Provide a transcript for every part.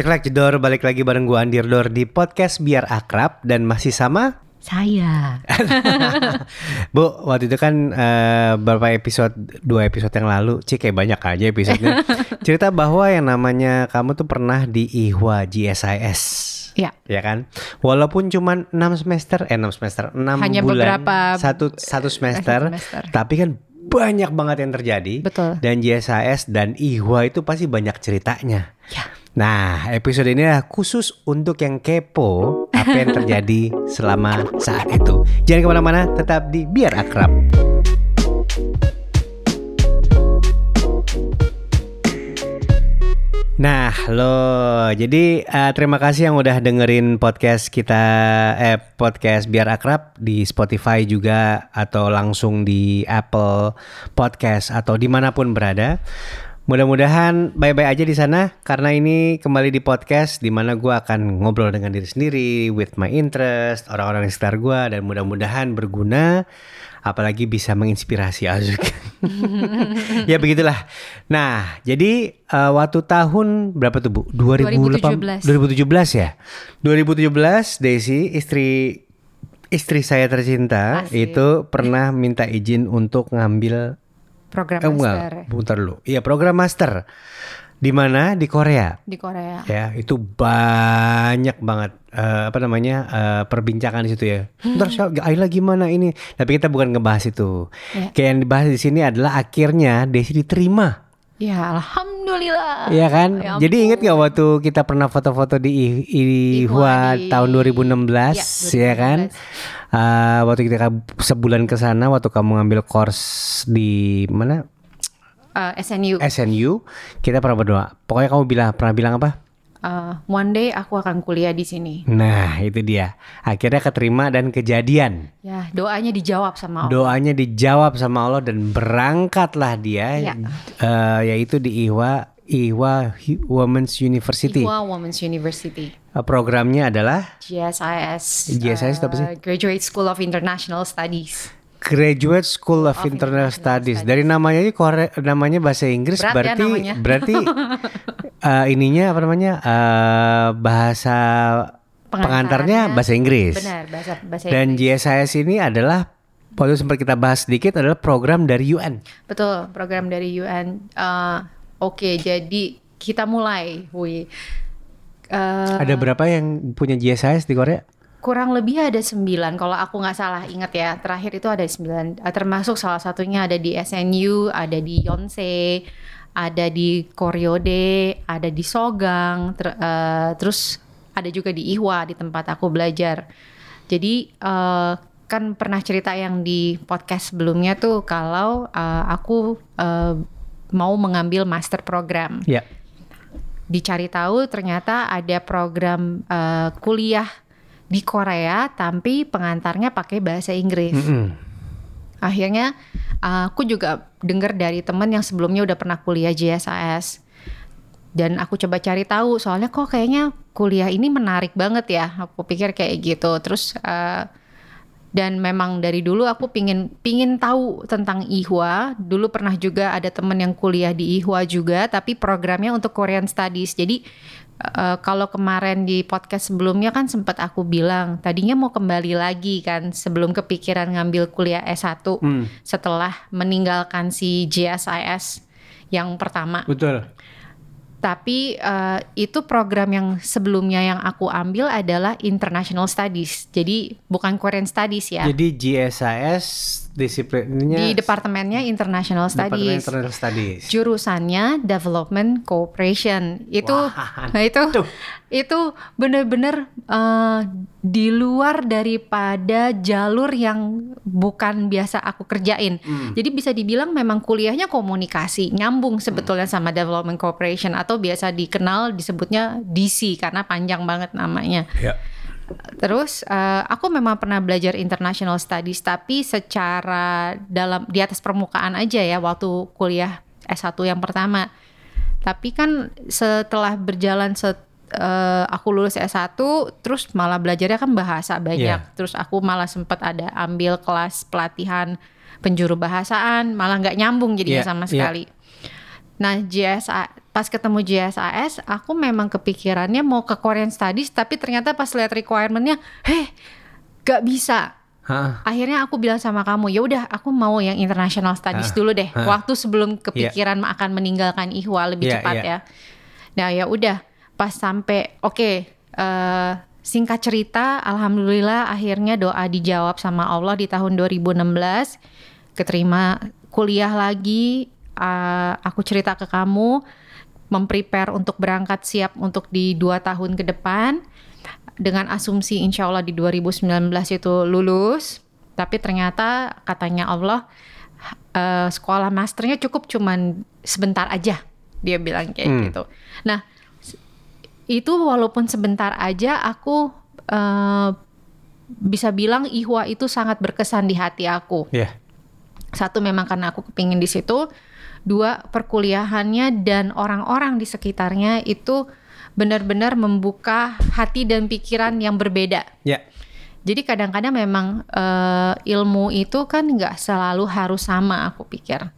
Ceklek jedor balik lagi bareng gua Andir Dor di podcast Biar Akrab dan masih sama Saya. Bu, waktu itu kan eh, beberapa episode dua episode yang lalu, cik kayak banyak aja episodenya. cerita bahwa yang namanya kamu tuh pernah di IHWA GSIS. Ya. Ya kan? Walaupun cuma 6 semester, eh 6 semester, 6 Hanya bulan, beberapa- satu satu semester, semester. tapi kan banyak banget yang terjadi. Betul. Dan GSIS dan IHWA itu pasti banyak ceritanya. Ya. Nah, episode ini adalah khusus untuk yang kepo apa yang terjadi selama saat itu. Jangan ke mana-mana, tetap di Biar Akrab. Nah, lo jadi eh, terima kasih yang udah dengerin podcast kita eh podcast Biar Akrab di Spotify juga atau langsung di Apple Podcast atau di mana pun berada. Mudah-mudahan bye-bye aja di sana karena ini kembali di podcast di mana gue akan ngobrol dengan diri sendiri with my interest, orang-orang di sekitar gue dan mudah-mudahan berguna apalagi bisa menginspirasi Azuk. ya begitulah. Nah, jadi eh, waktu tahun berapa tuh Bu? 2018 2017 ya. 2017 Desi istri istri saya tercinta Asik. itu pernah minta izin untuk ngambil Program Eh, enggak, master bentar dulu. Iya, program master. Di mana? Di Korea. di Korea. Ya, itu banyak banget eh, apa namanya? eh, perbincangan di situ ya. Ntar Syal, Ayla gimana ini? Tapi kita bukan ngebahas itu. Ya. Kayak yang dibahas di sini adalah akhirnya Desi diterima. Ya, alhamdulillah. Iya kan? Ya Jadi inget gak waktu kita pernah foto-foto di IHWA di- tahun 2016 Ya, ya kan? Eh, waktu kita sebulan ke sana waktu kamu ngambil course di mana? Eh, SNU. SNU kita pernah berdoa. Pokoknya kamu bilang pernah bilang apa? Eh, one day aku akan kuliah di sini. Nah itu dia. Akhirnya keterima dan kejadian. Ya, doanya dijawab sama Allah. Doanya dijawab sama Allah dan berangkatlah dia. Ya. eh, yaitu di IHWA IHWA Hu- Women's University. Ihwa Women's University. Eh, Programnya adalah GSIS. GSIS itu apa sih? Graduate School of International Studies. Graduate School of, Of International International Studies. Dari namanya aja Kore, namanya bahasa Inggris Berat ya berarti namanya. berarti eh, ininya apa namanya? eh, bahasa pengantarnya bahasa Inggris. Benar, bahasa bahasa Dan Inggris. GSIS ini adalah waktu sempat kita bahas sedikit adalah program dari UN. Betul, program dari UN. Eh, Oke, jadi kita mulai, Wi. Eh, Ada berapa yang punya GSIS di Korea? Kurang lebih ada sembilan. Kalau aku nggak salah ingat ya terakhir itu ada sembilan. Eh, termasuk salah satunya ada di SNU ada di Yonsei ada di Koryode ada di Sogang ter- eh, terus ada juga di Ihwa di tempat aku belajar. Jadi eh, kan pernah cerita yang di podcast sebelumnya tuh kalau eh, aku eh, mau mengambil master program. Ya. dicari tahu ternyata ada program eh, kuliah di Korea tapi pengantarnya pakai bahasa Inggris. Mm-mm. Akhirnya uh, aku juga dengar dari temen yang sebelumnya udah pernah kuliah JSAS. Dan aku coba cari tahu soalnya kok kayaknya kuliah ini menarik banget ya. Aku pikir kayak gitu. Terus uh, dan memang dari dulu aku pingin pingin tahu tentang IHWA. Dulu pernah juga ada temen yang kuliah di IHWA juga, tapi programnya untuk Korean Studies. Jadi eh, kalau kemarin di podcast sebelumnya kan sempat aku bilang tadinya mau kembali lagi kan sebelum kepikiran ngambil kuliah S1 Hmm. setelah meninggalkan si JSIS yang pertama. Betul. Tapi eh, itu program yang sebelumnya yang aku ambil adalah International Studies. Jadi bukan Korean Studies ya. Jadi GSIS disiplinnya di departemennya International Departemen Studies. International Studies. Jurusannya Development Cooperation. Itu Wah. nah itu Tuh. itu bener-bener eh, di luar daripada jalur yang bukan biasa aku kerjain. Hmm. Jadi bisa dibilang memang kuliahnya komunikasi, nyambung sebetulnya sama Development Cooperation atau biasa dikenal disebutnya DC karena panjang banget namanya. Ya. Terus eh, aku memang pernah belajar international studies tapi secara dalam di atas permukaan aja ya waktu kuliah S1 yang pertama. Tapi kan setelah berjalan set, eh, aku lulus S1 terus malah belajarnya kan bahasa banyak. Iya. Terus aku malah sempat ada ambil kelas pelatihan penjuru bahasaan, malah nggak nyambung jadinya Iya, sama iya. sekali. Nah, JSA pas ketemu JSAS, aku memang kepikirannya mau ke Korean Studies, tapi ternyata pas lihat requirementnya, heh, gak bisa. Hah. Akhirnya aku bilang sama kamu, ya udah, aku mau yang International Studies Ah, dulu deh. ah. Waktu sebelum kepikiran akan meninggalkan IHWA lebih Iya, cepat iya. ya. Nah ya udah, pas sampai, oke, eh, singkat cerita, alhamdulillah akhirnya doa dijawab sama Allah di tahun 2016, keterima kuliah lagi. eh, aku cerita ke kamu, memprepare untuk berangkat siap untuk di dua tahun ke depan. Dengan asumsi insya Allah di 2019 itu lulus. Tapi ternyata katanya Allah eh, sekolah masternya cukup cuman sebentar aja. Dia bilang kayak Hmm. gitu. Nah itu walaupun sebentar aja aku eh, bisa bilang ihwa itu sangat berkesan di hati aku. Ya. satu memang karena aku kepingin di situ dua perkuliahannya dan orang-orang di sekitarnya itu benar-benar membuka hati dan pikiran yang berbeda Ya. jadi kadang-kadang memang eh, ilmu itu kan nggak selalu harus sama aku pikir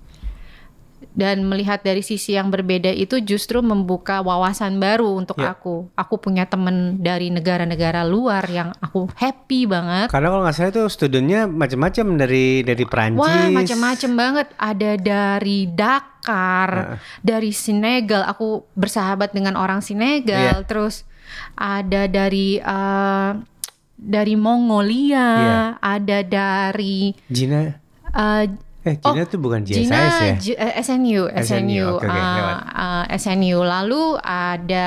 dan melihat dari sisi yang berbeda itu justru membuka wawasan baru untuk Ya. aku aku punya temen dari negara-negara luar yang aku happy banget Karena kalau nggak salah itu studentnya macam-macam dari dari Perancis. Wah, macam-macam banget. Ada dari Dakar, dari Senegal. Aku bersahabat dengan orang Senegal. Iya. Terus ada dari eh, dari Mongolia, Iya. ada dari Gina. eh, Eh, Gina tuh bukan JSIS Gina, ya? J- eh, SNU, SNU, SNU, oke, oke, eh, lewat. eh, SNU. Lalu ada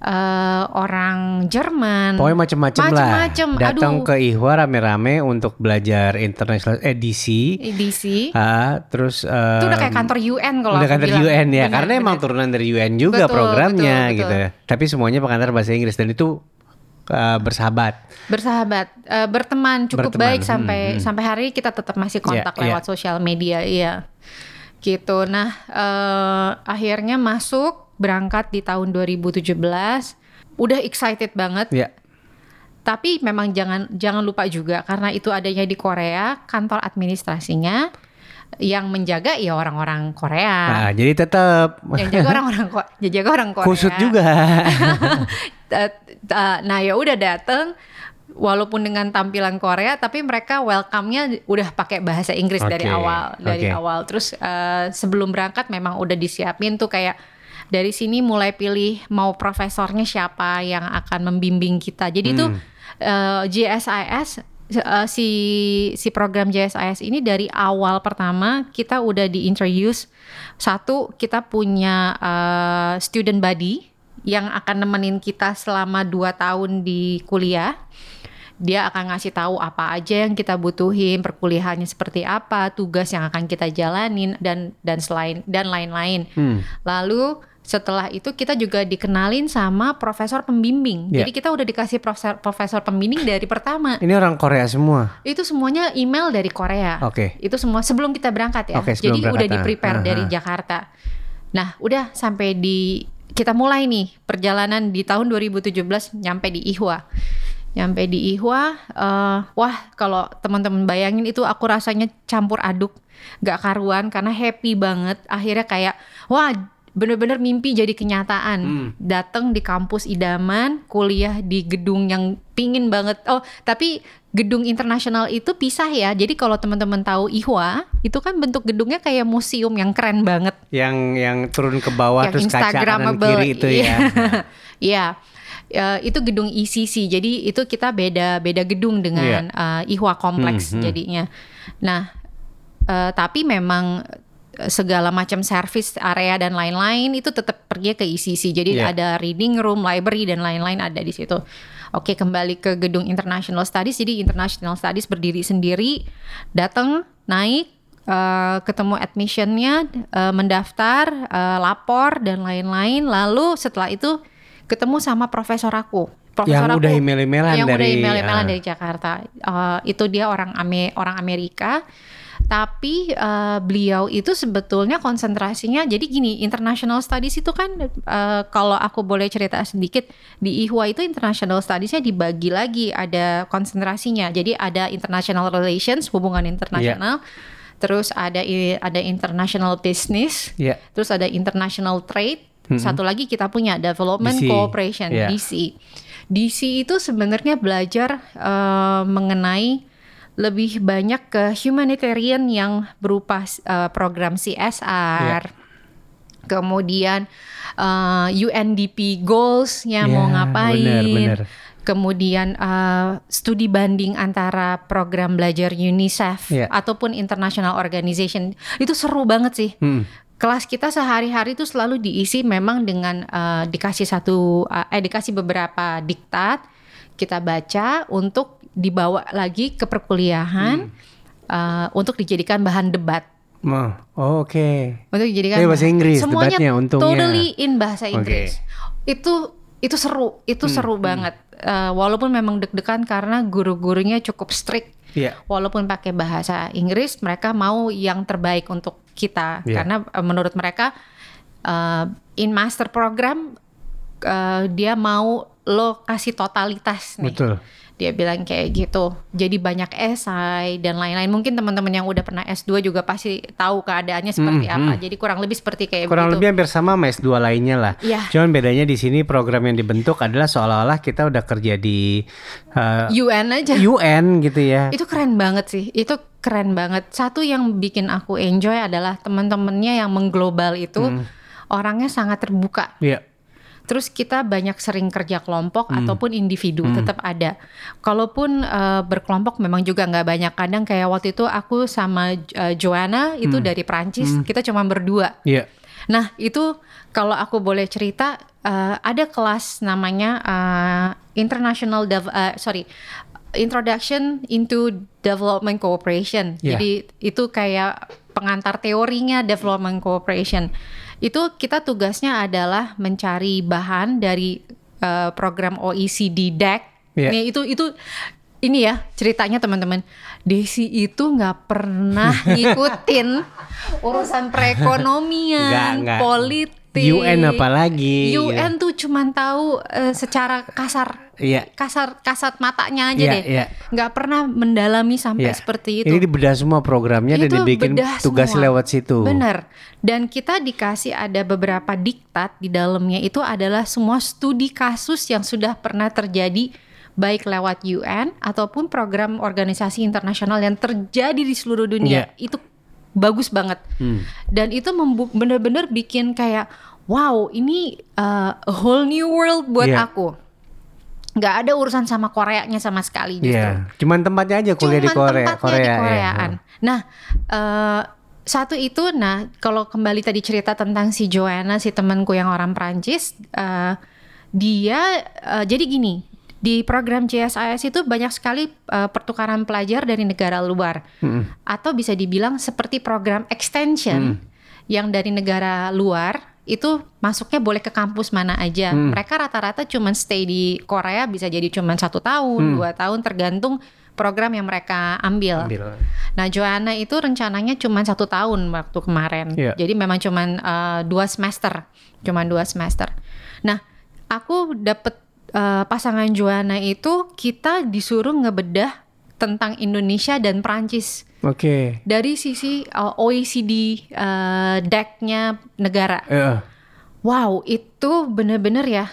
eh, orang Jerman. Pokoknya macam-macam lah. Macem-macem, Datang aduh. ke Ihwa rame-rame untuk belajar international edisi. DC. Ah, terus Itu udah kayak kantor UN kalau udah kantor bilang. UN ya, Benar, karena emang benar. turunan dari UN juga Betul, programnya betul, gitu. Tapi semuanya pengantar bahasa Inggris dan itu eh, bersahabat. bersahabat, eh, berteman cukup Berteman, baik sampai hmm, hmm. sampai hari ini kita tetap masih kontak Iya, lewat sosial media, iya. Gitu. Nah, eh, akhirnya masuk berangkat di tahun 2017. Udah excited banget, Ya. tapi memang jangan jangan lupa juga karena itu adanya di Korea, kantor administrasinya yang menjaga ya orang-orang Korea. Nah, jadi tetap Yang jaga orang-orang Ko- yang jaga orang Korea. kusut juga. Nah ya udah dateng walaupun dengan tampilan Korea tapi mereka welcome-nya udah pakai bahasa Inggris dari Oke, awal dari oke. awal terus eh, sebelum berangkat memang udah disiapin tuh kayak dari sini mulai pilih mau profesornya siapa yang akan membimbing kita jadi tuh eh, JSIS eh, si si program JSIS ini dari awal pertama kita udah diintroduce satu kita punya eh, student body yang akan nemenin kita selama dua tahun di kuliah. Dia akan ngasih tahu apa aja yang kita butuhin, perkuliahannya seperti apa, tugas yang akan kita jalanin dan dan selain dan lain-lain. Hmm. Lalu setelah itu kita juga dikenalin sama profesor pembimbing. Ya. Jadi kita udah dikasih profesor profesor pembimbing dari pertama. Ini orang Korea semua. Itu semuanya email dari Korea. Oke. Itu semua sebelum kita berangkat ya. Sebelum Jadi berangkat, udah ah. di prepare Ah, dari ah. Jakarta. Nah, udah sampai di kita mulai nih perjalanan di tahun 2017 nyampe di Ihwa. Nyampe di Ihwa, eh, wah kalau teman-teman bayangin itu aku rasanya campur aduk, gak karuan karena happy banget. Akhirnya kayak wah bener-bener mimpi jadi kenyataan. Hmm. Datang di kampus idaman, kuliah di gedung yang pingin banget. Oh tapi gedung internasional itu pisah ya. Jadi kalau teman-teman tahu Ihwa, itu kan bentuk gedungnya kayak museum yang keren banget. Yang yang turun ke bawah yang terus kaca kanan Instagramable. kiri itu Iya. ya. Iya. Eh, itu gedung ECC. Jadi itu kita beda beda gedung dengan eh, Ihwa kompleks Hmm, hmm. jadinya. Nah, eh, tapi memang segala macam service area dan lain-lain itu tetap pergi ke ECC. Jadi Iya. ada reading room, library dan lain-lain ada di situ. Oke, kembali ke gedung International Studies. Jadi International Studies berdiri sendiri, datang, naik, eh, ketemu admissionnya, eh, mendaftar, eh, lapor dan lain-lain. Lalu setelah itu ketemu sama profesor aku. Profesor Yang aku udah email-emailan yang udah dari- email-emailan ah. dari Jakarta. Eh, itu dia orang Ame- orang Amerika. Tapi eh, beliau itu sebetulnya konsentrasinya jadi gini, international studies itu kan eh, kalau aku boleh cerita sedikit di IHWA itu international studiesnya dibagi lagi ada konsentrasinya. Jadi ada international relations, hubungan internasional. Terus ada ada international business, Ya. terus ada international trade, Satu lagi kita punya Development DC. Cooperation Yeah. DC. DC itu sebenarnya belajar eh, mengenai lebih banyak ke humanitarian yang berupa eh, program CSR, kemudian eh, UNDP goals-nya mau Ya, ngapain, benar, benar. kemudian eh, studi banding antara program belajar UNICEF Ya. ataupun international organization itu seru banget sih. Hmm. Kelas kita sehari-hari itu selalu diisi memang dengan eh, dikasih satu eh dikasih beberapa diktat kita baca untuk dibawa lagi ke perkuliahan eh, untuk dijadikan bahan debat. Oh, oke. Untuk dijadikan Eh, bahasa Inggris semuanya debatnya untungnya. totally in bahasa. Inggris. Itu itu seru, itu Hmm, seru banget. Eh, walaupun memang deg-degan karena guru-gurunya cukup strict Iya. walaupun pakai bahasa Inggris mereka mau yang terbaik untuk kita Iya. karena eh, menurut mereka eh, in master program eh, dia mau lo kasih totalitas nih Betul. Dia bilang kayak gitu jadi banyak esai dan lain-lain mungkin teman-teman yang udah pernah S2 juga pasti tahu keadaannya seperti Hmm, apa hmm. jadi kurang lebih seperti kayak Kurang begitu lebih hampir sama sama S2 lainnya lah. Iya. Cuman bedanya di sini program yang dibentuk adalah seolah-olah kita udah kerja di uh, UN aja UN gitu ya. Itu keren banget sih. Itu keren banget. Satu yang bikin aku enjoy adalah teman-temannya yang mengglobal itu Hmm. orangnya sangat terbuka. Iya. Terus kita banyak sering kerja kelompok Hmm. ataupun individu tetap ada. Kalaupun eh, berkelompok memang juga nggak banyak. Kadang kayak waktu itu aku sama eh, Joanna itu Hmm. dari Prancis. Kita cuma berdua. Iya. Nah itu kalau aku boleh cerita eh, ada kelas namanya eh, International Dev eh, sorry Introduction into Development Cooperation. Yeah. Jadi itu kayak pengantar teorinya Development Cooperation. Itu kita tugasnya adalah mencari bahan dari eh, program OECD DEC. Yeah. Nih itu itu ini ya ceritanya teman-teman. Desi itu nggak pernah ngikutin urusan perekonomian, Nggak, nggak. politik. UN apalagi, UN tuh cuman tahu eh, secara kasar, Iya. kasar kasat matanya aja Iya, deh. iya. Nggak pernah mendalami sampai Iya. seperti itu. Ini dibedah semua programnya dan dibikin tugas semua. lewat situ. Bener. Dan kita dikasih ada beberapa diktat di dalamnya itu adalah semua studi kasus yang sudah pernah terjadi baik lewat UN ataupun program organisasi internasional yang terjadi di seluruh dunia. Iya. Itu bagus banget. Hmm. Dan itu bener-bener bikin kayak wow, ini uh, a whole new world buat Iya. aku. Nggak ada urusan sama Koreanya sama sekali justru. Iya. Cuman tempatnya aja kuliah di Cuman Korea. tempatnya Korea di. Koreaan. Nah, eh, satu itu, nah kalau kembali tadi cerita tentang si Joanna, si temanku yang orang Prancis, eh, dia eh, jadi gini. Di program CSIS itu banyak sekali eh, pertukaran pelajar dari negara luar, Mm-mm. atau bisa dibilang seperti program Hmm. extension yang dari negara luar itu masuknya boleh ke kampus mana aja. Hmm. Mereka rata-rata cuman stay di Korea bisa jadi cuman satu tahun, dua tahun tergantung program yang mereka ambil. Ambil. Nah, Joanna itu rencananya cuma satu tahun waktu kemarin. Iya. Jadi memang cuma uh, dua semester, cuma dua semester. Nah, aku dapet uh, pasangan Joanna itu kita disuruh ngebedah tentang Indonesia dan Prancis Oke. dari sisi uh, OECD uh, deck-nya negara. Eh, Wow, itu bener-bener ya.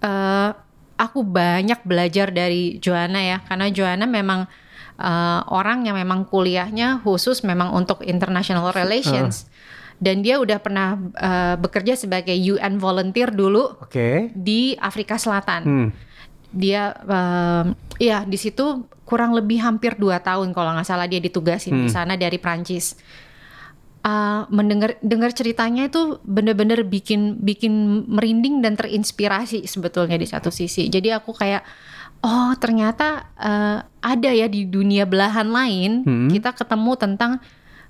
eh, aku banyak belajar dari Joanna ya, karena Joanna memang eh, orang yang memang kuliahnya khusus memang untuk international relations. Dan dia udah pernah eh, bekerja sebagai UN volunteer dulu Oke. di Afrika Selatan. Hmm. Dia, eh, ya di situ kurang lebih hampir dua tahun kalau nggak salah dia ditugasin di sana dari Prancis. Uh, mendengar dengar ceritanya itu bener-bener bikin bikin merinding dan terinspirasi sebetulnya di satu sisi. Jadi aku kayak oh ternyata uh, ada ya di dunia belahan lain Hmm. kita ketemu tentang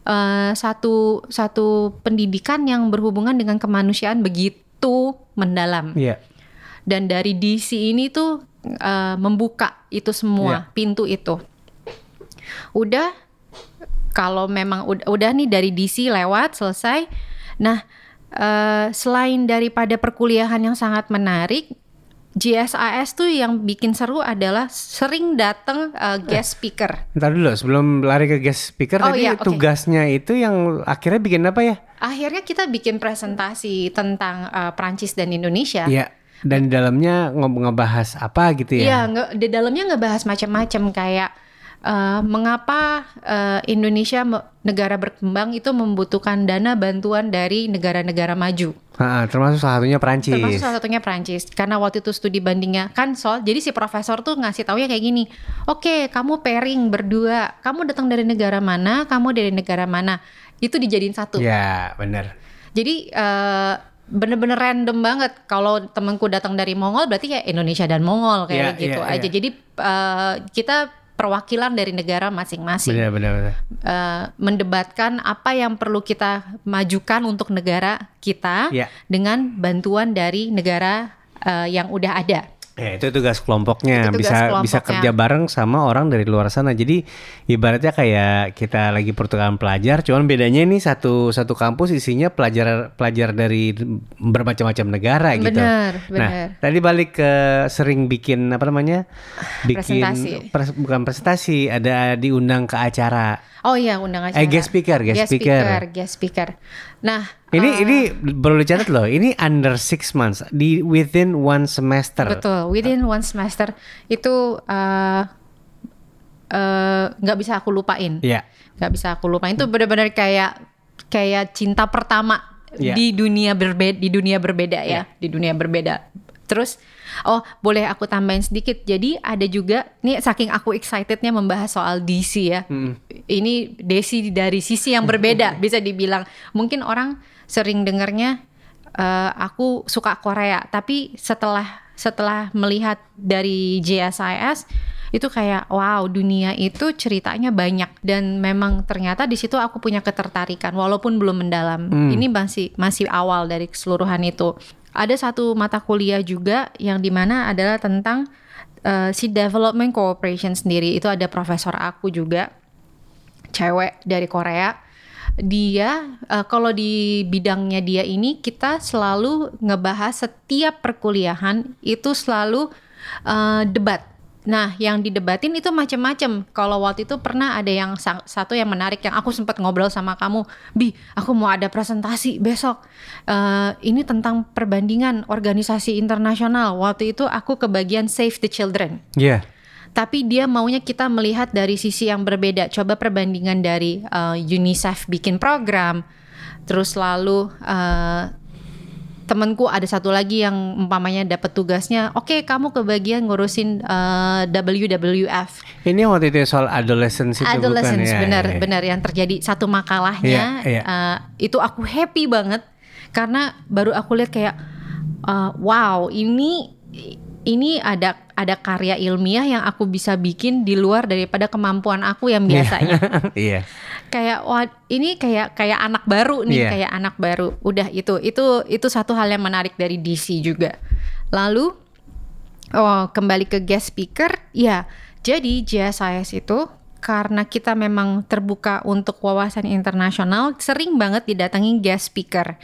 uh, satu satu pendidikan yang berhubungan dengan kemanusiaan begitu mendalam. Iya. Dan dari DC ini tuh uh, membuka itu semua pintu itu. Udah kalau memang udah, udah nih dari DC lewat selesai. Nah, eh, selain daripada perkuliahan yang sangat menarik, GSIS tuh yang bikin seru adalah sering datang uh, guest speaker. Ntar dulu sebelum lari ke guest speaker Oh, tadi iya, oke. tugasnya itu yang akhirnya bikin apa ya? Akhirnya kita bikin presentasi tentang uh, Prancis dan Indonesia. Iya. Dan di dalamnya nge- ngebahas apa gitu Iya, ya? nge- di dalamnya ngebahas macam-macam kayak uh, mengapa uh, Indonesia negara berkembang itu membutuhkan dana bantuan dari negara-negara maju. Ha, termasuk salah satunya Prancis. Termasuk salah satunya Prancis. Karena waktu itu studi bandingnya kan soal jadi si profesor tuh ngasih taunya kayak gini. Oke, kamu pairing berdua. Kamu datang dari negara mana? Kamu dari negara mana? Itu dijadiin satu. Ya, benar. Jadi eh, bener-bener random banget. Kalau temanku datang dari Mongol berarti ya Indonesia dan Mongol kayak Iya, gitu iya, aja. iya. Jadi eh, kita perwakilan dari negara masing-masing. Benar, benar, benar. Eh, mendebatkan apa yang perlu kita majukan untuk negara kita Iya. dengan bantuan dari negara eh, yang udah ada. Ya, itu tugas kelompoknya Itu tugas bisa kelompoknya. bisa kerja bareng sama orang dari luar sana. Jadi ibaratnya kayak kita lagi pertukaran pelajar, cuman bedanya ini satu satu kampus isinya pelajar pelajar dari bermacam-macam negara gitu. Bener, Nah, bener. tadi balik ke sering bikin apa namanya? Bikin Presentasi. pres- bukan presentasi, ada diundang ke acara. Oh iya undang acara. Eh, guest speaker, guest speaker. guest speaker. Nah, Ini eh, ini perlu dicatat loh, ini under six months di within one semester. betul within one semester itu eh, eh, nggak bisa aku lupain. Iya. nggak bisa aku lupain itu benar-benar kayak kayak cinta pertama Iya. di dunia berbeda di dunia berbeda ya di dunia berbeda terus oh boleh aku tambahin sedikit. Jadi ada juga nih saking aku excitednya membahas soal DC ya. Ini DC dari sisi yang berbeda bisa dibilang. Mungkin orang sering dengarnya eh, aku suka Korea tapi setelah setelah melihat dari JSIS itu kayak wow dunia itu ceritanya banyak. Dan memang ternyata di situ aku punya ketertarikan walaupun belum mendalam. Ini masih masih awal dari keseluruhan itu ada satu mata kuliah juga yang di mana adalah tentang eh, si development cooperation sendiri itu ada profesor aku juga cewek dari Korea dia eh, kalau di bidangnya dia ini kita selalu ngebahas setiap perkuliahan itu selalu eh, debat. Nah, yang didebatin itu macam-macam. Kalau waktu itu pernah ada yang sa- satu yang menarik yang aku sempat ngobrol sama kamu, Bi, aku mau ada presentasi besok. Eh, ini tentang perbandingan organisasi internasional. Waktu itu aku kebagian Save the Children Iya. tapi dia maunya kita melihat dari sisi yang berbeda. Coba perbandingan dari uh, UNICEF bikin program, terus lalu uh, temenku ada satu lagi yang umpamanya dapat tugasnya, oke kamu kebagian ngurusin uh, WWF. Ini waktu itu soal adolescence itu Adolescence bukan ya? benar ya, ya. benar yang terjadi satu makalahnya Iya, iya. uh, itu aku happy banget karena baru aku lihat kayak uh, wow ini ini ada ada karya ilmiah yang aku bisa bikin di luar daripada kemampuan aku yang biasanya Iya. Kayak wah ini kayak kayak anak baru nih Iya. kayak anak baru. Udah itu itu itu satu hal yang menarik dari DC juga. Lalu oh kembali ke guest speaker ya jadi JSIS itu karena kita memang terbuka untuk wawasan internasional sering banget didatangi guest speaker.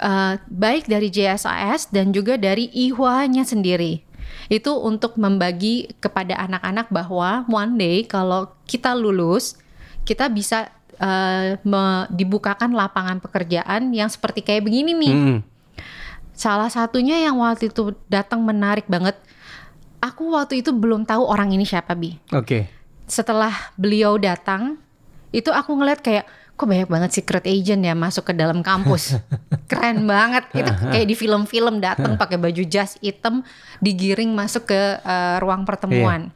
Eh, baik dari JSIS dan juga dari IHWA-nya sendiri. Itu untuk membagi kepada anak-anak bahwa one day kalau kita lulus kita bisa me- dibukakan lapangan pekerjaan yang seperti kayak begini nih. Mm-mm. Salah satunya yang waktu itu datang menarik banget. Aku waktu itu belum tahu orang ini siapa bi. Oke. Setelah beliau datang, itu aku ngeliat kayak kok banyak banget secret agent ya masuk ke dalam kampus. Keren banget. Itu kayak di film-film datang pakai baju jas hitam digiring masuk ke eh, ruang pertemuan.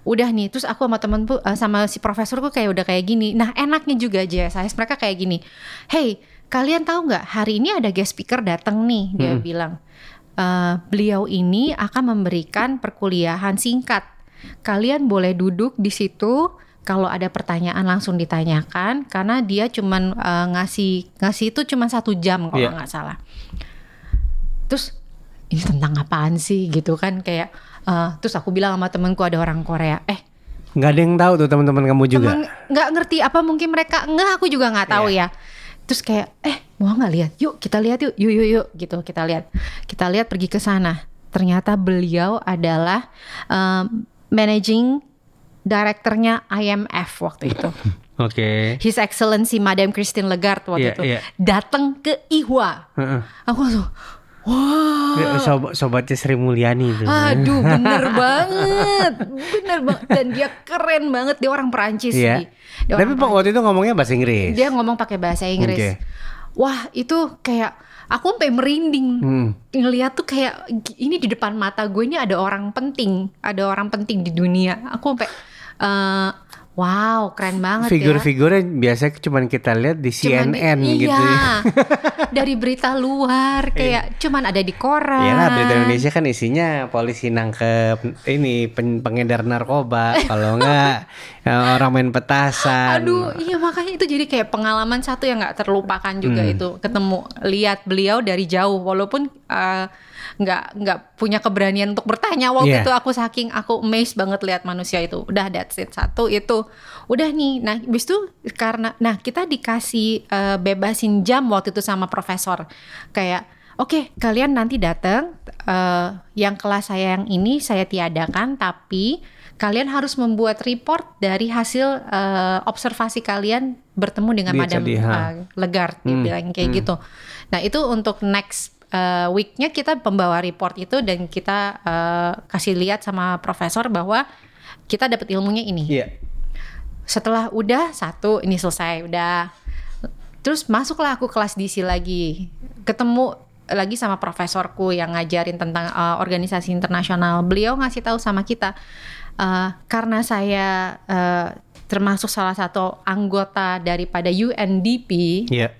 Udah nih, terus aku sama temenku eh, sama si profesorku kayak udah kayak gini. Nah, enaknya juga JSIS mereka kayak gini. Hey, kalian tahu nggak hari ini ada guest speaker datang nih, dia bilang. "Eh, beliau ini akan memberikan perkuliahan singkat. Kalian boleh duduk di situ. Kalau ada pertanyaan langsung ditanyakan, karena dia cuman eh, ngasih ngasih itu cuma satu jam kalau Iya. nggak salah. Terus ini tentang apaan sih gitu kan kayak eh, terus aku bilang sama temenku ada orang Korea, eh Nggak ada yang tahu tuh teman-teman kamu juga. temen nggak ngerti apa mungkin mereka nggak aku juga nggak tahu Iya. ya terus kayak eh mau nggak lihat yuk kita lihat yuk yuk yuk yuk gitu kita lihat kita lihat pergi ke sana ternyata beliau adalah um, managing directornya IMF waktu itu. Oke. His Excellency Madame Christine Lagarde waktu Iya, itu iya. datang ke Ihwa. Heeh. Aku langsung, wah, Sob- sobatnya Sri Mulyani itu. aduh bener banget, bener banget. Dan dia keren banget, dia orang Perancis Iya. sih. Dia Tapi orang Pak waktu itu ngomongnya bahasa Inggris. dia ngomong pakai bahasa Inggris. Oke. Wah itu kayak aku sampai merinding Hmm. ngeliat tuh kayak ini di depan mata gue ini ada orang penting, ada orang penting di dunia. Aku sampai eh, wow keren banget ya. Figur-figurnya biasanya cuma kita lihat di Cuman CNN di- gitu. iya, dari berita luar kayak cuman ada di koran. Iya lah berita Indonesia kan isinya polisi nangkep ini pen- pengedar narkoba kalau enggak ya, orang main petasan. Aduh, iya makanya itu jadi kayak pengalaman satu yang nggak terlupakan juga Hmm. itu ketemu lihat beliau dari jauh walaupun eh, nggak nggak punya keberanian untuk bertanya waktu Iya. itu aku saking aku amazed banget lihat manusia itu. Udah that's it satu itu. Udah nih. Nah, habis itu karena nah kita dikasih eh, bebasin jam waktu itu sama profesor. Kayak Oke, kalian nanti datang. eh, yang kelas saya yang ini saya tiadakan, tapi kalian harus membuat report dari hasil eh, observasi kalian bertemu dengan Madam Lagarde, dia Hmm, bilang kayak gitu. Nah itu untuk next eh, weeknya kita pembawa report itu dan kita eh, kasih lihat sama profesor bahwa kita dapat ilmunya ini Iya. setelah udah satu ini selesai udah terus masuklah aku kelas DC lagi ketemu lagi sama profesorku yang ngajarin tentang uh, organisasi internasional beliau ngasih tahu sama kita uh, karena saya uh, termasuk salah satu anggota daripada UNDP Iya.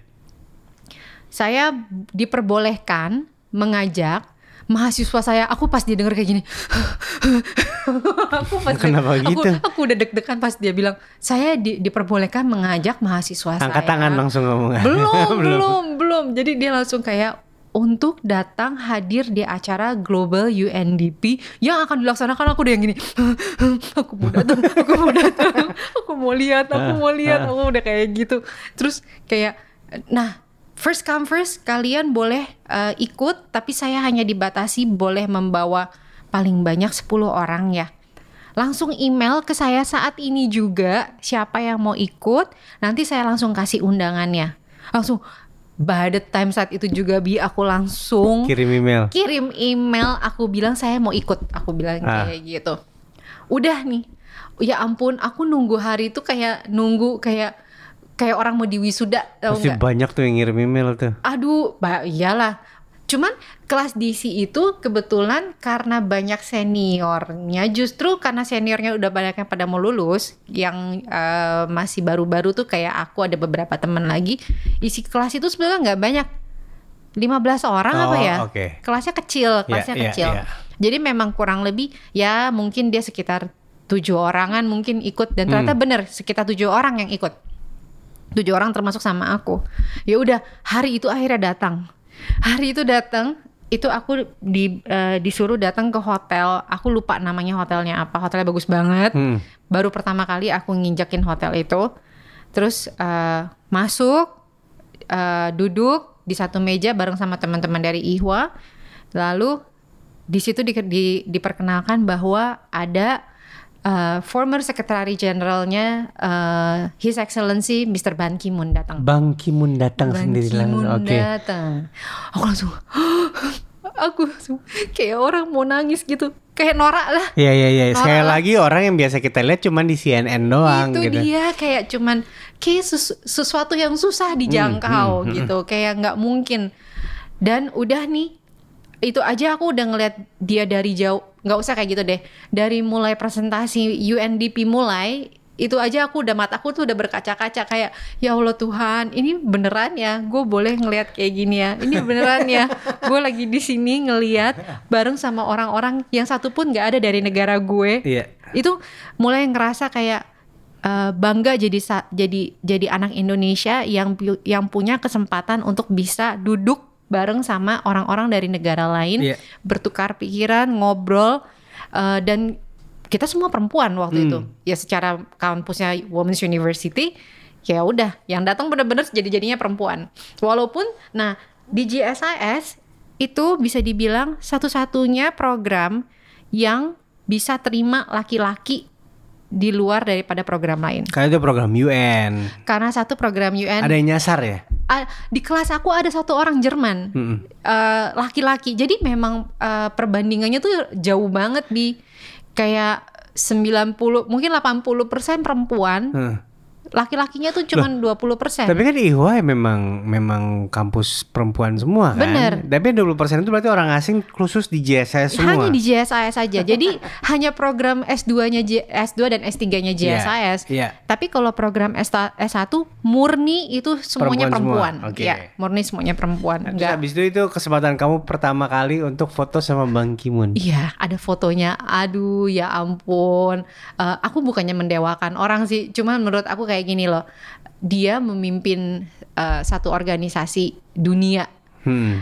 Saya diperbolehkan mengajak mahasiswa saya. Aku pas dia denger kayak gini aku pas Kenapa aku, gitu? aku udah deg-degan pas dia bilang saya di- diperbolehkan mengajak mahasiswa Angkat saya. tangan langsung ngomong. belum belum. belum jadi dia langsung kayak untuk datang hadir di acara Global UNDP yang akan dilaksanakan aku udah yang gini. Aku mau datang aku mau datang aku mau lihat aku mau lihat aku udah kayak gitu. Terus kayak nah first come first kalian boleh eh, ikut tapi saya hanya dibatasi boleh membawa paling banyak 10 orang ya. Langsung email ke saya saat ini juga siapa yang mau ikut nanti saya langsung kasih undangannya. Langsung by the time saat itu juga bi aku langsung Kirim email. kirim email aku bilang saya mau ikut. Aku bilang Ah. kayak gitu. Udah nih. Ya ampun aku nunggu hari itu kayak nunggu kayak kayak orang mau diwisuda tau Pasti nggak? banyak tuh yang ngirim email tuh. aduh ba- iyalah cuman kelas DC itu kebetulan karena banyak seniornya justru karena seniornya udah banyak yang pada mau lulus yang eh, masih baru-baru tuh kayak aku ada beberapa teman lagi isi kelas itu sebenarnya nggak banyak 15 orang apa Oh, ya oke. kelasnya kecil kelasnya iya, kecil iya. jadi memang kurang lebih ya mungkin dia sekitar tujuh orangan mungkin ikut dan ternyata Hmm. bener sekitar tujuh orang yang ikut tujuh orang termasuk sama aku. Ya udah hari itu akhirnya datang. Hari itu datang itu aku di eh, disuruh datang ke hotel. Aku lupa namanya hotelnya apa hotelnya bagus banget. Hmm. baru pertama kali aku nginjakin hotel itu. Terus eh, masuk eh, duduk di satu meja bareng sama teman-teman dari Ihwa. Lalu di situ di, di- diperkenalkan bahwa ada eh, former Secretary Generalnya eh, His Excellency Mr. Ban Ki-moon datang Bang Kimun datang Ban sendiri Ki-moon langsung. Oke. datang. Aku langsung aku langsung kayak orang mau nangis gitu. Kayak norak lah. Iya iya iya. Sekali Norak. lagi orang yang biasa kita lihat cuma di CNN doang itu gitu. dia kayak cuman kayak sesu- sesuatu yang susah dijangkau hmm, hmm, gitu. Kayak nggak mungkin. Dan udah nih itu aja aku udah ngeliat dia dari jauh nggak usah kayak gitu deh. Dari mulai presentasi UNDP mulai itu aja aku udah mataku tuh udah berkaca-kaca kayak ya Allah Tuhan ini beneran ya? Gue boleh ngelihat kayak gini ya? Ini beneran ya? Gue lagi di sini ngeliat bareng sama orang-orang yang satu pun nggak ada dari negara gue. Iya. itu mulai ngerasa kayak eh, bangga jadi jadi jadi anak Indonesia yang yang punya kesempatan untuk bisa duduk bareng sama orang-orang dari negara lain Iya. bertukar pikiran ngobrol eh, dan kita semua perempuan waktu Hmm. itu ya secara kampusnya Women's University ya udah yang datang bener-bener jadi jadinya perempuan walaupun nah di GSIS itu bisa dibilang satu-satunya program yang bisa terima laki-laki di luar daripada program lain. Karena itu program UN. Karena satu program UN Ada yang nyasar ya? di kelas aku ada satu orang Jerman eh, laki-laki. Jadi memang eh, perbandingannya tuh jauh banget di kayak 90 mungkin 80% perempuan, Heeh. Laki-lakinya tuh cuma 20%. Tapi kan IHWA memang memang kampus perempuan semua kan. Bener. Tapi 20% itu berarti orang asing khusus di JSS semua. hanya di JSIS saja. Jadi hanya program S2-nya J- S2 dan S3-nya JSIS. Iya. Tapi kalau program S1 murni itu semuanya Perempuan perempuan. semua, oke. Ya, murni semuanya perempuan. Terus Enggak. habis itu itu kesempatan kamu pertama kali untuk foto sama Bang Kimun. Iya, ada fotonya. Aduh, ya ampun. Eh, aku bukannya mendewakan orang sih, cuman menurut aku kayak gini loh. Dia memimpin eh, satu organisasi dunia. Hmm.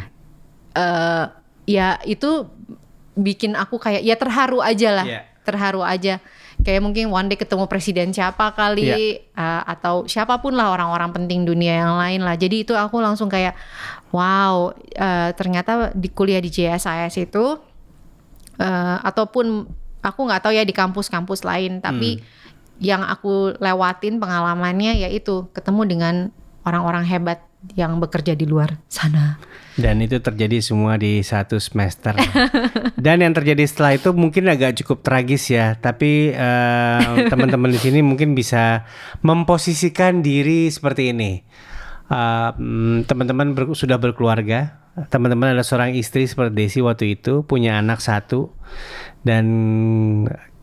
eh ya itu bikin aku kayak ya terharu aja lah. Iya. Terharu aja. Kayak mungkin one day ketemu presiden siapa kali Iya. eh, atau siapa pun lah orang-orang penting dunia yang lain lah. Jadi itu aku langsung kayak wow, eh, ternyata di kuliah di JSIS itu eh, ataupun aku nggak tahu ya di kampus-kampus lain, tapi yang aku lewatin pengalamannya yaitu ketemu dengan orang-orang hebat yang bekerja di luar sana. Dan itu terjadi semua di satu semester. Dan yang terjadi setelah itu mungkin agak cukup tragis ya. Tapi eh, teman-teman di sini mungkin bisa memposisikan diri seperti ini. Mm, teman-teman ber- sudah berkeluarga. Teman-teman ada seorang istri seperti Desi waktu itu punya anak satu dan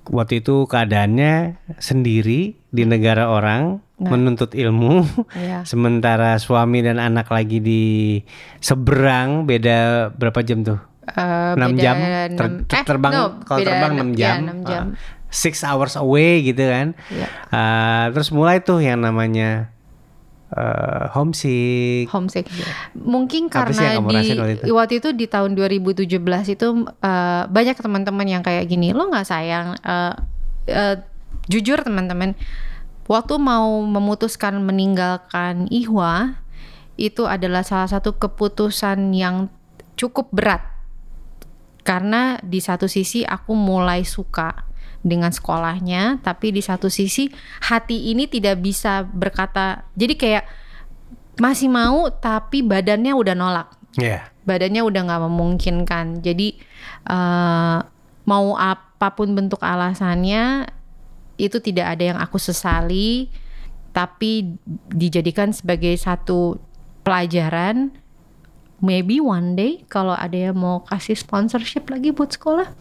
waktu itu keadaannya sendiri di negara orang menuntut ilmu. Iya. Sementara suami dan anak lagi di seberang beda berapa jam tuh? Eh, 6 beda jam enam- Ter- ter- eh, terbang no, kalau terbang 6 enam- jam. ya, enam jam. Ah, six hours away gitu kan. Iya. Ah, terus mulai tuh yang namanya eh, homesick. homesick. Mungkin Apa karena di waktu itu? waktu itu di tahun 2017 itu eh, banyak teman-teman yang kayak gini, lo nggak sayang? Eh, eh, jujur teman-teman, waktu mau memutuskan meninggalkan Ihwa itu adalah salah satu keputusan yang cukup berat karena di satu sisi aku mulai suka dengan sekolahnya, tapi di satu sisi hati ini tidak bisa berkata, jadi kayak masih mau tapi badannya udah nolak, Iya. badannya udah nggak memungkinkan. Jadi eh, mau apa pun bentuk alasannya itu tidak ada yang aku sesali, tapi dijadikan sebagai satu pelajaran. Maybe one day kalau ada yang mau kasih sponsorship lagi buat sekolah,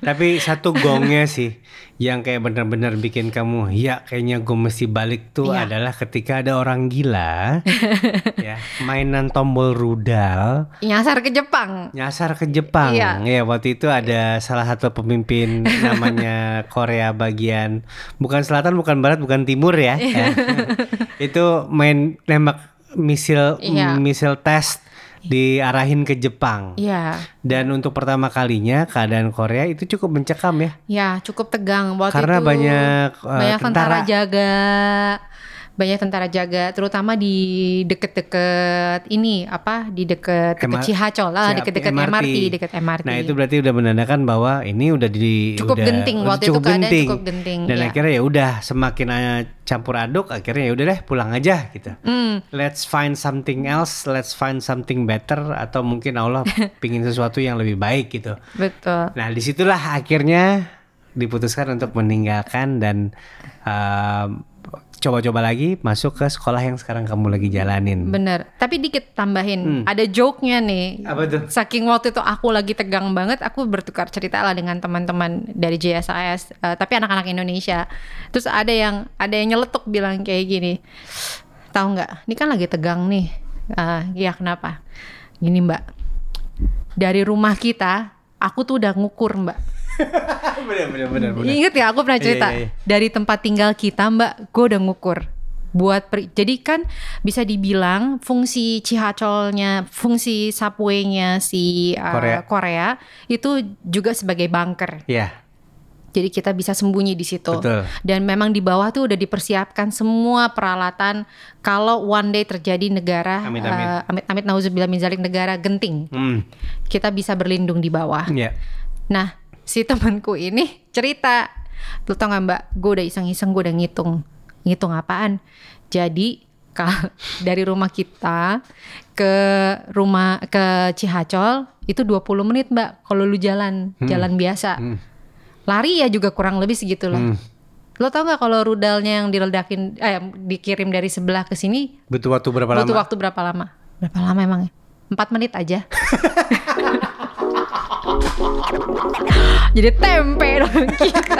Tapi satu gongnya sih yang kayak benar-benar bikin kamu ya kayaknya gue mesti balik tuh Iya. adalah ketika ada orang gila ya mainan tombol rudal nyasar ke Jepang. nyasar ke Jepang. Iya. Ya, waktu itu ada salah satu pemimpin namanya Korea bagian bukan selatan, bukan barat, bukan timur ya. Ya. itu main nembak misil Iya. misil test diarahin ke Jepang. Iya, Dan untuk pertama kalinya keadaan Korea itu cukup mencekam ya. ya cukup tegang waktu Karena itu. banyak, eh, banyak tentara. tentara. jaga, banyak tentara jaga, terutama di deket-deket ini apa di deket MR deket Cihacol lah, deket-deket MRT. deket MRT. Nah itu berarti udah menandakan bahwa ini udah di Cukup udah, genting, udah waktu itu cukup keadaan genting. cukup genting, Dan iya. akhirnya ya udah semakin campur aduk, akhirnya ya udah deh pulang aja gitu. Hmm, Let's find something else, let's find something better atau mungkin Allah pingin sesuatu yang lebih baik gitu. betul. Nah di situlah akhirnya diputuskan untuk meninggalkan dan um, coba-coba lagi masuk ke sekolah yang sekarang kamu lagi jalanin. Bener. Tapi dikit tambahin, ada joke-nya nih. Hmm. Apa tuh? Saking waktu itu aku lagi tegang banget, aku bertukar cerita lah dengan teman-teman dari JSIS, eh, tapi anak-anak Indonesia. Terus ada yang ada yang nyeletuk bilang kayak gini, tahu nggak? Ini kan lagi tegang nih. Ah, Iya kenapa? Gini mbak, dari rumah kita, aku tuh udah ngukur mbak. bener, bener, bener, bener. Ingat ya aku pernah Iya, cerita iya, iya. dari tempat tinggal kita Mbak, gue udah ngukur buat per- jadi kan bisa dibilang fungsi cihacolnya, fungsi subway-nya si uh, Korea. Korea. itu juga sebagai bunker. Ya, Jadi kita bisa sembunyi di situ. Betul. Dan memang di bawah tuh udah dipersiapkan semua peralatan kalau one day terjadi negara Amit-amit. eh, amit-amit nauzubillah min zalik negara genting, Hmm. kita bisa berlindung di bawah. Ya. Nah, si temanku ini cerita, lu tau gak mbak, gue udah iseng-iseng, gue udah ngitung. Ngitung apaan? Jadi, dari rumah kita ke rumah, ke Cihacol, itu 20 menit mbak, kalau lu jalan, jalan biasa. Hmm. Lari ya juga kurang lebih segitu lah. Hmm. Lo tau gak kalau rudalnya yang diledakin, eh, dikirim dari sebelah ke sini, Butuh waktu berapa butuh lama? waktu berapa lama? Berapa lama emang? Empat menit aja. Jadi tempe dong kita.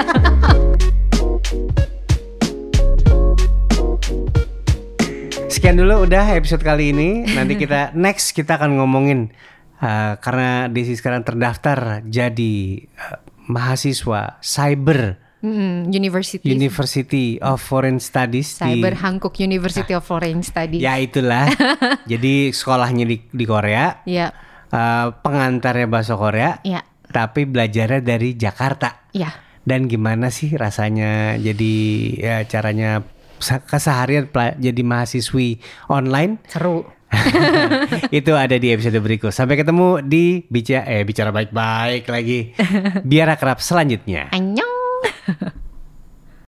Sekian dulu udah episode kali ini. Nanti kita next kita akan ngomongin uh, karena Desi sekarang terdaftar jadi uh, mahasiswa cyber Mm, University University of Foreign Studies Cyber di Hankook University of Foreign Studies. ya itulah. jadi sekolahnya di di Korea, Ya, uh, pengantarnya bahasa Korea, ya, tapi belajarnya dari Jakarta. ya. Dan gimana sih rasanya jadi ya caranya keseharian jadi mahasiswi online? Seru. itu ada di episode berikut. Sampai ketemu di bicara eh bicara baik-baik lagi. Biar akrab selanjutnya. Annyeong.